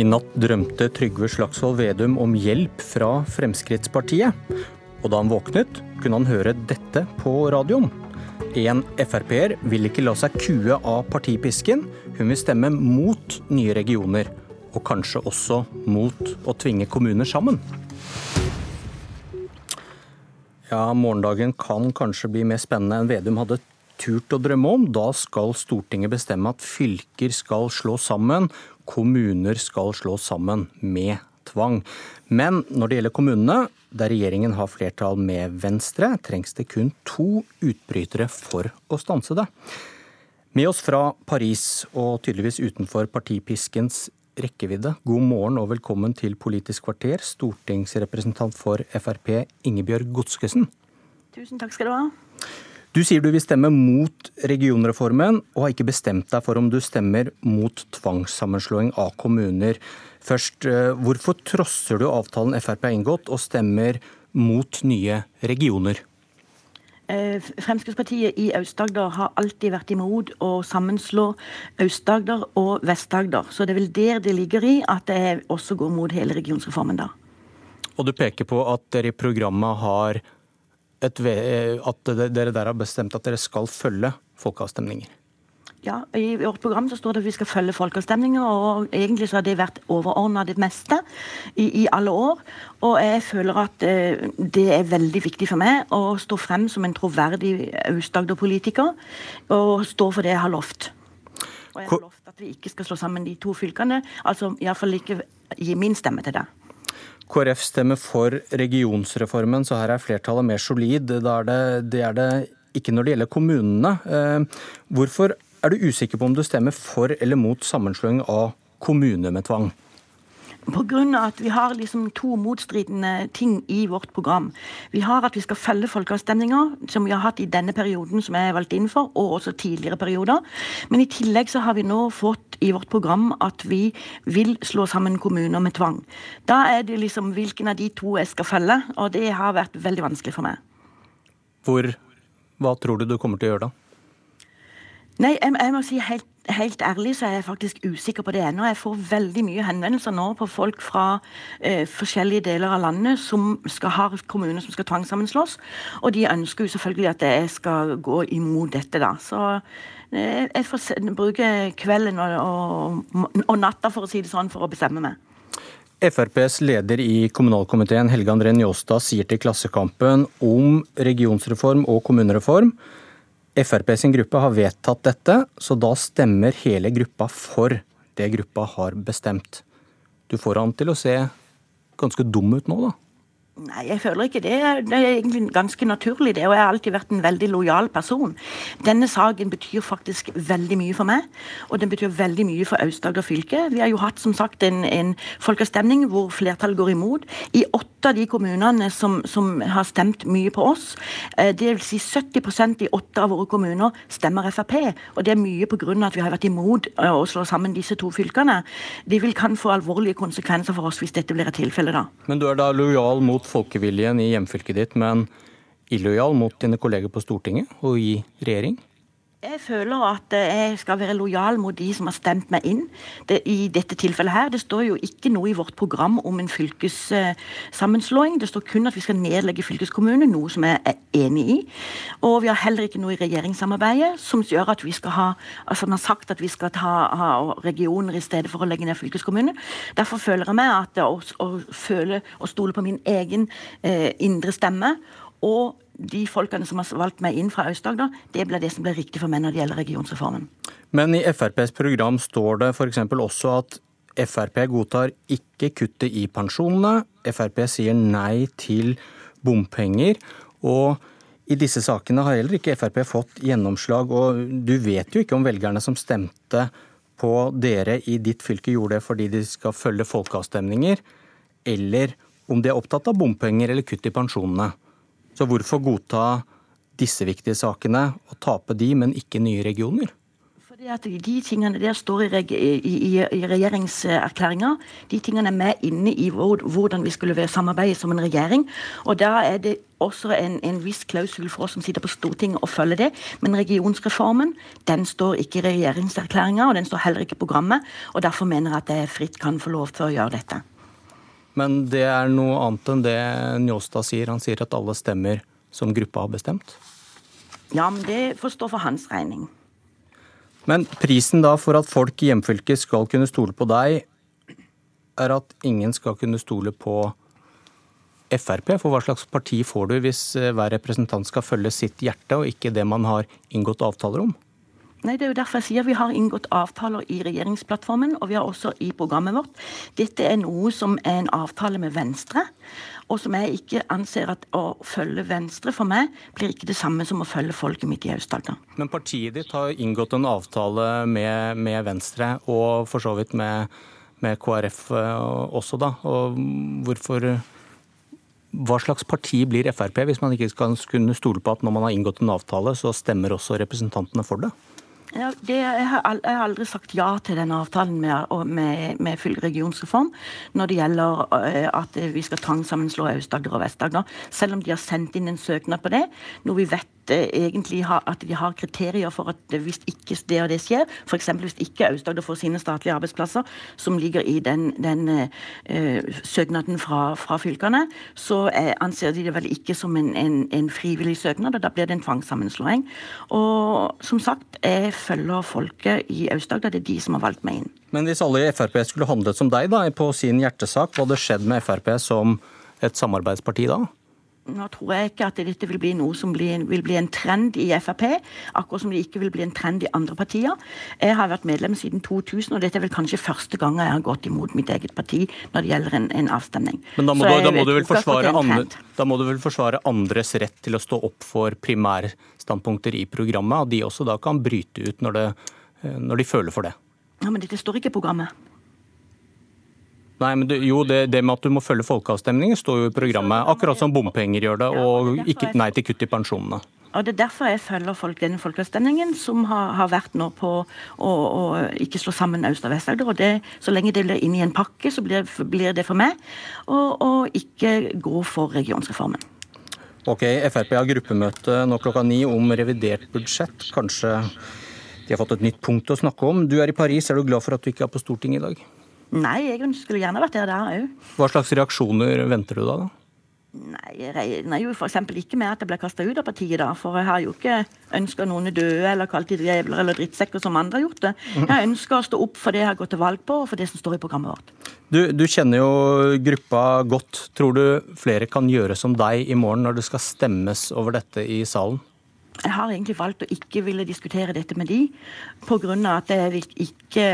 I natt drømte Trygve Slagsvold Vedum om hjelp fra Fremskrittspartiet. Og da han våknet, kunne han høre dette på radioen. En Frp-er vil ikke la seg kue av partipisken. Hun vil stemme mot nye regioner. Og kanskje også mot å tvinge kommuner sammen. Ja, morgendagen kan kanskje bli mer spennende enn Vedum hadde turt å drømme om. Da skal Stortinget bestemme at fylker skal slå sammen, kommuner skal slås sammen med tvang. Men når det gjelder kommunene, der regjeringen har flertall med Venstre, trengs det kun to utbrytere for å stanse det. Med oss fra Paris, og tydeligvis utenfor partipiskens rekkevidde, god morgen og velkommen til Politisk kvarter, stortingsrepresentant for Frp Ingebjørg Godskesen. Tusen takk skal du ha. Du sier du vil stemme mot regionreformen, og har ikke bestemt deg for om du stemmer mot tvangssammenslåing av kommuner. Først, eh, hvorfor trosser du avtalen Frp har inngått, og stemmer mot nye regioner? Eh, Fremskrittspartiet i Aust-Agder har alltid vært imot å sammenslå Aust-Agder og Vest-Agder. Så det er vel der det ligger i at det også går mot hele regionsreformen da. Og du peker på at dere i programmet har et, at dere der har bestemt at dere skal følge folkeavstemninger? Ja, I vårt program så står det at vi skal følge folkeavstemninger, og egentlig så har det vært overordna det meste i, i, alle år. Og jeg føler at eh, det er veldig viktig for meg å stå frem som en troverdig Aust-Agder-politiker, og stå for det jeg har lovt. Og jeg har lovt at vi ikke skal slå sammen de to fylkene, altså iallfall ikke gi min stemme til det. KrF stemmer for regionsreformen, så her er flertallet mer solid. Det er det, det er det ikke når det gjelder kommunene. Eh, hvorfor er du usikker på om du stemmer for eller mot sammenslåing av kommuner med tvang? Pga. at vi har liksom to motstridende ting i vårt program. Vi har at vi skal følge folkeavstemninger, som vi har hatt i denne perioden som jeg er valgt inn for, og også tidligere perioder. Men i tillegg så har vi nå fått i vårt program at vi vil slå sammen kommuner med tvang. Da er det liksom hvilken av de to jeg skal følge, og det har vært veldig vanskelig for meg. Hvor, hva tror du du kommer til å gjøre da? Nei, jeg, jeg må si helt helt ærlig så er jeg faktisk usikker på det ennå. Jeg får veldig mye henvendelser nå på folk fra eh, forskjellige deler av landet som skal ha kommuner som skal tvangssammenslås. Og de ønsker jo selvfølgelig at jeg skal gå imot dette, da. Så eh, jeg får bruke kvelden og, og, og natta, for å si det sånn, for å bestemme meg. FrPs leder i kommunalkomiteen, Helge André Njåstad, sier til Klassekampen om regionsreform og kommunereform Frp sin gruppe har vedtatt dette, så da stemmer hele gruppa for det gruppa har bestemt. Du får han til å se ganske dum ut nå, da? Nei, jeg føler ikke det. Det er egentlig ganske naturlig, det. Og jeg har alltid vært en veldig lojal person. Denne saken betyr faktisk veldig mye for meg, og den betyr veldig mye for Aust-Agder fylke. Vi har jo hatt som sagt en, en folkeavstemning hvor flertallet går imot. I åtte av de kommunene som, som har stemt mye på oss, dvs. det vil si 70% i åtte av våre kommuner stemmer Frp. Og det er mye pga. at vi har vært imot eh, å slå sammen disse to fylkene. Det vil kan få alvorlige konsekvenser for oss hvis dette blir et tilfelle, da. Men du er da lojal mot folkeviljen i hjemfylket ditt, men illojal mot dine kolleger på Stortinget og i regjering? Jeg føler at jeg skal være lojal mot de som har stemt meg inn. Det, I dette tilfellet her, Det står jo ikke noe i vårt program om en fylkessammenslåing. Det står kun at vi skal nedlegge fylkeskommunen, noe som jeg er enig i. Og vi har heller ikke noe i regjeringssamarbeidet som gjør at vi skal ha altså man har sagt at vi skal ta, ha regioner i stedet for å legge ned fylkeskommunen. Derfor føler jeg meg at å, å føle og stole på min egen eh, indre stemme og de folkene som har valgt meg inn fra Aust-Agder, det blir det som blir riktig for meg når det gjelder regionsreformen. Men i FrPs program står det f.eks. også at Frp godtar ikke kuttet i pensjonene. Frp sier nei til bompenger. Og i disse sakene har heller ikke Frp fått gjennomslag. Og du vet jo ikke om velgerne som stemte på dere i ditt fylke, gjorde det fordi de skal følge folkeavstemninger, eller om de er opptatt av bompenger eller kutt i pensjonene. Så hvorfor godta disse viktige sakene og tape de, men ikke nye regioner? Fordi at De tingene der står i, i, i regjeringserklæringa. De tingene er med inne i hvordan vi skulle samarbeide som en regjering. Og Da er det også en, en viss klausul for oss som sitter på Stortinget og følger det. Men regionsreformen den står ikke i regjeringserklæringa, og den står heller ikke i programmet. og Derfor mener jeg at jeg fritt kan få lov til å gjøre dette. Men det er noe annet enn det Njåstad sier. Han sier at alle stemmer som gruppa har bestemt? Ja, men det får stå for hans regning. Men prisen da for at folk i hjemfylket skal kunne stole på deg, er at ingen skal kunne stole på Frp? For hva slags parti får du hvis eh, hver representant skal følge sitt hjerte, og ikke det man har inngått avtaler om? Nei, Det er jo derfor jeg sier vi har inngått avtaler i regjeringsplattformen, og vi har også i programmet vårt. Dette er noe som er en avtale med Venstre, og som jeg ikke anser at å følge Venstre for meg blir ikke det samme som å følge folket mitt i Aust-Agder. Men partiet ditt har inngått en avtale med, med Venstre, og for så vidt med, med KrF eh, også, da. Og hvorfor hva slags parti blir Frp, hvis man ikke skal kunne stole på at når man har inngått en avtale, så stemmer også representantene for det? Ja, det, jeg, har aldri sagt ja til den avtalen med, med, med full regionsreform når det gjelder uh, at vi skal tvangssammenslå Aust-Agder og Vest-Agder. Selv om de har sendt inn en søknad på det, noe vi vet egentlig har, at de har kriterier for at hvis ikke det og det skjer, f.eks. hvis ikke Aust-Agder får sine statlige arbeidsplasser, som ligger i den, den uh, søknaden fra, fra, fylkene, så uh, anser de det vel ikke som en, en, en, frivillig søknad, og da blir det en tvangssammenslåing. Og som sagt, jeg følger folket i Aust-Agder, det er de som har valgt meg inn. Men hvis alle i Frp skulle handlet som deg da, på sin hjertesak, hva hadde skjedd med Frp som et samarbeidsparti da? Nå tror jeg ikke at dette vil bli noe som blir, vil bli en trend i Frp, akkurat som det ikke vil bli en trend i andre partier. Jeg har vært medlem siden 2000, og dette er vel kanskje første gang jeg har gått imot mitt eget parti når det gjelder en, en avstemning. Men da må, du, da, må andre, da må, du, vel forsvare andres rett til å stå opp for primærstandpunkter i programmet, og de også da kan bryte ut når, det, når de føler for det? Ja, Men dette står ikke i programmet. Nei, men det, jo, det, det, med at du må følge folkeavstemningen står jo i programmet, akkurat som bompenger gjør det, og ikke nei til kutt i pensjonene. Og Det er derfor jeg følger folk, denne folkeavstemningen, som har, har, vært nå på å, å ikke slå sammen Aust- og Vest-Agder. og det, Så lenge det blir inn i en pakke, så blir, blir det for meg å ikke gå for regionsreformen. Ok, Frp har gruppemøte nå klokka ni om revidert budsjett. Kanskje de har fått et nytt punkt å snakke om. Du er i Paris, er du glad for at du ikke er på Stortinget i dag? Nei, jeg skulle gjerne vært der da òg. Hva slags reaksjoner venter du da? da? Nei, Jeg regner jo f.eks. ikke med at jeg blir kasta ut av partiet da. For jeg har jo ikke ønska noen døde eller kalt de drevler eller drittsekker som andre har gjort det. Jeg ønsker å stå opp for det jeg har gått til valg på, og for det som står i programmet vårt. Du, du kjenner jo gruppa godt. Tror du flere kan gjøre som deg i morgen når det skal stemmes over dette i salen? Jeg har egentlig valgt å ikke ville diskutere dette med de, pga. at jeg ikke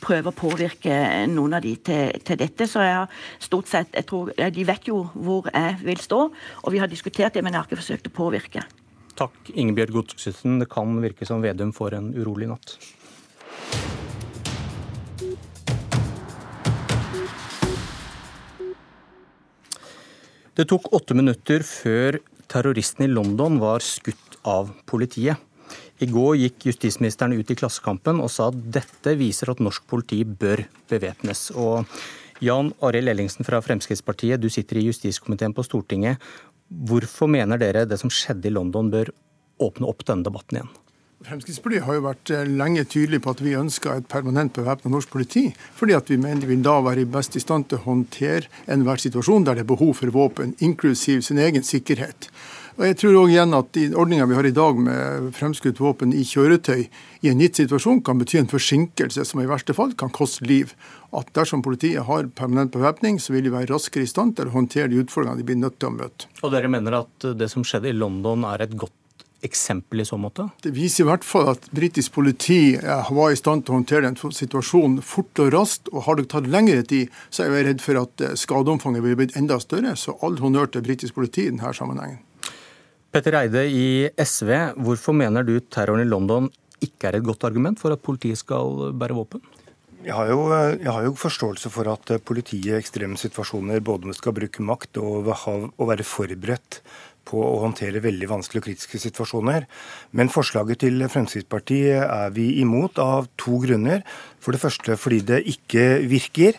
prøver å påvirke noen av de til, til, dette. Så jeg har stort sett, jeg tror, De vet jo hvor jeg vil stå, og vi har diskutert det, men jeg har ikke forsøkt å påvirke. Takk, Ingebjørg Godskesen. Det kan virke som Vedum får en urolig natt. Det tok åtte minutter før terroristen i London var skutt av politiet. I går gikk justisministeren ut i Klassekampen og sa at dette viser at norsk politi bør bevæpnes. Jan Arild Ellingsen fra Fremskrittspartiet, du sitter i justiskomiteen på Stortinget. Hvorfor mener dere det som skjedde i London bør åpne opp denne debatten igjen? Fremskrittspartiet har jo vært eh, lenge tydelig på at vi ønsker et permanent bevæpna norsk politi. Fordi at vi mener vi vil da være best i stand til å håndtere enhver situasjon der det er behov for våpen, inklusiv sin egen sikkerhet. Og jeg tror også igjen at de ordninga vi har i dag med fremskutt våpen i kjøretøy i en gitt situasjon, kan bety en forsinkelse som i verste fall kan koste liv. At dersom politiet har permanent bevæpning, så vil de være raskere i stand til å håndtere de utfordringene de blir nødt til å møte. Og dere mener at det som skjedde i London er et godt eksempel i så måte? Det viser i hvert fall at britisk politi eh, var i stand til å håndtere den situasjonen fort og raskt. Og har det tatt lengre tid, så er jeg redd for at eh, skadeomfanget ville blitt enda større. Så all honnør til britisk politi i denne sammenhengen. Petter Eide i SV, hvorfor mener du terroren i London ikke er et godt argument for at politiet skal bære våpen? Jeg har, jo, jeg har jo forståelse for at politiet i ekstreme situasjoner både skal bruke makt og, og være forberedt på å håndtere veldig vanskelige og kritiske situasjoner. Men forslaget til Fremskrittspartiet er vi imot av to grunner. For det første fordi det ikke virker.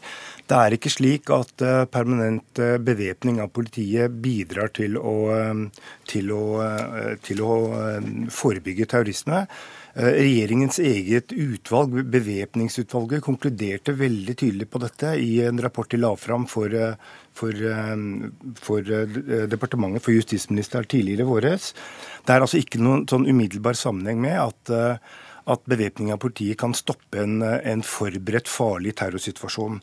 Det er ikke slik at eh, permanent eh, bevæpning av politiet bidrar til å, eh, til å, til å forebygge terrorisme. Regjeringens eget utvalg, bevæpningsutvalget, konkluderte veldig tydelig på dette i en rapport de la fram for, for, for departementet, for justisministeren tidligere våres. Det er altså ikke noen sånn umiddelbar sammenheng med at, at bevæpning av politiet kan stoppe en, en forberedt farlig terrorsituasjon.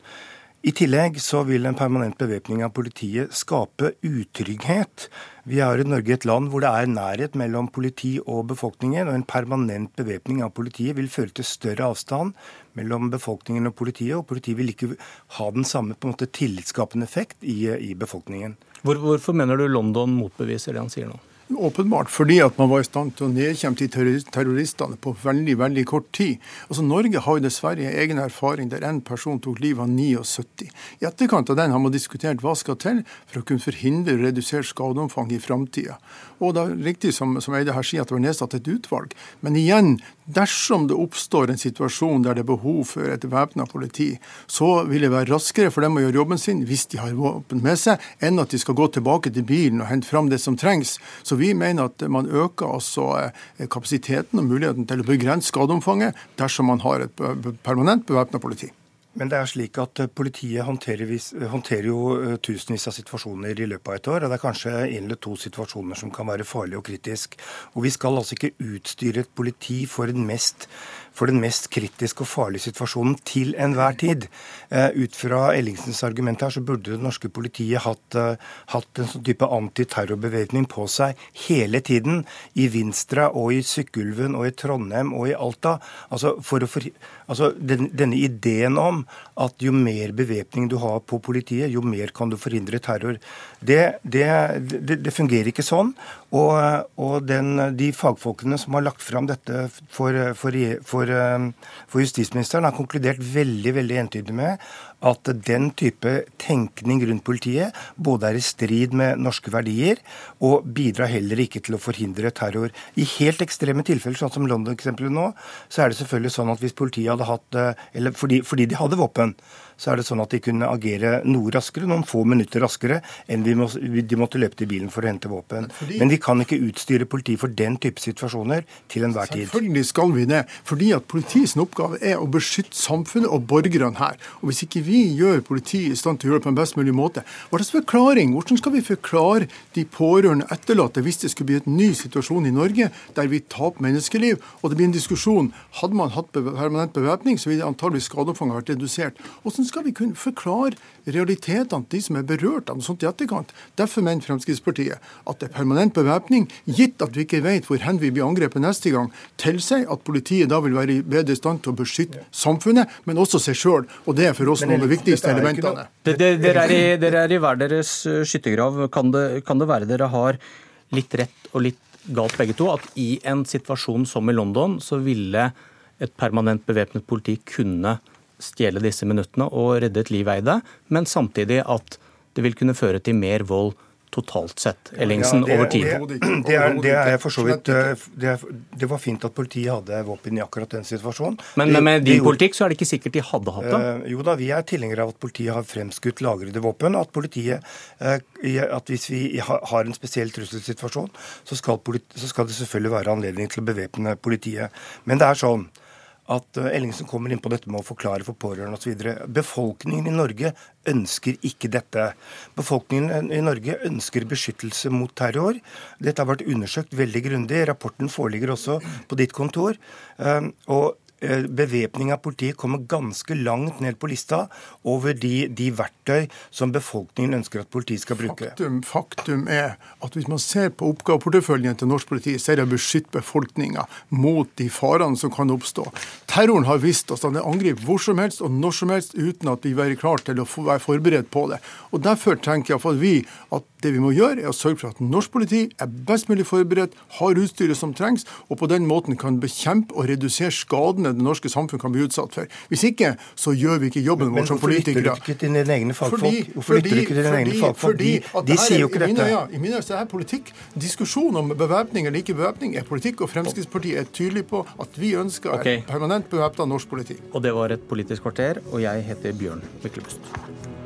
I tillegg så vil en permanent bevæpning av politiet skape utrygghet. Vi har i Norge et land hvor det er nærhet mellom politi og befolkningen. Og en permanent bevæpning av politiet vil føre til større avstand mellom befolkningen og politiet. Og politiet vil ikke ha den samme på en måte tillitsskapende effekt i, i befolkningen. Hvor, hvorfor mener du London motbeviser det han sier nå? Åpenbart fordi at man var i stand til å nedkjempe de terroristene på veldig veldig kort tid. Altså Norge har jo dessverre egen erfaring der en person tok livet av 79. I etterkant av den har man diskutert hva skal til for å kunne forhindre redusert skadeomfang i framtida. Og det er riktig som, som Eide her sier, at det var nedsatt et utvalg. Men igjen, dersom det oppstår en situasjon der det er behov for et væpna politi, så vil det være raskere for dem å gjøre jobben sin hvis de har våpen med seg, enn at de skal gå tilbake til bilen og hente fram det som trengs. Så vi mener at man øker altså eh, kapasiteten og muligheten til å begrense skadeomfanget dersom man har et permanent bevæpna politi. Men det er slik at eh, politiet håndterer, håndterer, jo eh, tusenvis av situasjoner i løpet av et år. Og det er kanskje en eller to situasjoner som kan være farlige og kritiske. Og vi skal altså ikke utstyre et politi for den mest for den mest kritiske og farlige situasjonen til enhver tid. Uh, ut fra Ellingsens argument her, så burde det norske politiet hatt, uh, hatt en sånn type antiterrorbevæpning på seg hele tiden. I Vinstra og i Sykkylven og i Trondheim og i Alta. Altså, for å for, altså den, denne ideen om at jo mer bevæpning du har på politiet, jo mer kan du forhindre terror. Det, det, det, det fungerer ikke sånn. Og, og den, de fagfolkene som har lagt fram dette for, for, for, for justisministeren, har konkludert veldig veldig entydig med at den type tenkning rundt politiet både er i strid med norske verdier og bidrar heller ikke til å forhindre terror. I helt ekstreme tilfeller, sånn som London-eksempelet nå, så er det selvfølgelig sånn at hvis politiet hadde hatt eh, Eller fordi, fordi de hadde våpen, så er det sånn at de kunne agere noe raskere, noen få minutter raskere, enn de, må, de måtte løpe til bilen for å hente våpen. Fordi, Men vi kan ikke utstyre politiet for den type situasjoner til enhver tid. Selvfølgelig skal vi det. Fordi at politiets oppgave er å beskytte samfunnet og borgerne her. Og Hvis ikke vi gjør politiet i stand til å gjøre det på en best mulig måte, hva slags forklaring? Hvordan skal vi forklare de pårørende etterlatte hvis det skulle bli en ny situasjon i Norge der vi taper menneskeliv og det blir en diskusjon hadde man hatt permanent bevæpning, så ville antageligvis skadeomfanget vært redusert. Hvordan skal vi kunne forklare realitetene til de som er berørt av noe sånt i etterkant. Derfor mener Fremskrittspartiet at det er permanent bevæpning, gitt at vi ikke vet hvor hen vi blir angrepet neste gang, tilsier at politiet da vil være i bedre stand til å beskytte samfunnet, men også seg sjøl. Og det er for oss noen de viktigste elementene. Dere er, i, dere er i hver deres eh, skyttergrav. Kan det, kan det være dere har litt rett og litt galt begge to? At i en situasjon som i London, så ville et permanent bevæpnet politi kunne stjele disse minuttene og redde et liv Eide, men samtidig at det vil kunne føre til mer vold totalt sett, Ellingsen, ja, det, over tid? Det, det, er, det, er, for så vidt eh, det, er, det, var fint at politiet hadde våpen i akkurat den situasjonen. Men, men med din politikk så er det ikke sikkert de hadde hatt det? Uh, jo da, vi er tilhengere av at politiet har fremskutt lagrede våpen. og At politiet, uh, at hvis vi har en spesiell trusselsituasjon, så skal, så skal det selvfølgelig være anledning til å bevæpne politiet. Men det er sånn at eh, Ellingsen kommer inn på dette med å forklare for pårørende osv. Befolkningen i Norge ønsker ikke dette. Befolkningen i Norge ønsker beskyttelse mot terror. Dette har vært undersøkt veldig grundig. Rapporten foreligger også på ditt kontor. Eh, og bevæpning av politiet kommer ganske langt ned på lista over de, de, verktøy som befolkningen ønsker at politiet skal bruke. Faktum, faktum er at hvis man ser på oppgaveporteføljen til norsk politi, så er det å beskytte befolkninga mot de farene som kan oppstå. Terroren har visst oss at den angriper hvor som helst og når som helst uten at vi er klar til å være forberedt på det. Og Derfor tenker iallfall vi at det vi må gjøre, er å sørge for at norsk politi er best mulig forberedt, har utstyret som trengs, og på den måten kan bekjempe og redusere skadene trusslene det norske samfunn kan bli utsatt for. Hvis ikke, så gjør vi ikke jobben vår som politikere. Men hvorfor lytter du ikke til dine egne fagfolk? Hvorfor lytter du ikke til dine egne fagfolk? De, de sier jo ikke dette. Mine, ja, I mine øyne er det politikk. Diskusjon om bevæpning eller ikke bevæpning er politikk, og Fremskrittspartiet er tydelig på at vi ønsker okay. et permanent bevæpna norsk politi. Og det var et Politisk kvarter, og jeg heter Bjørn Myklebust.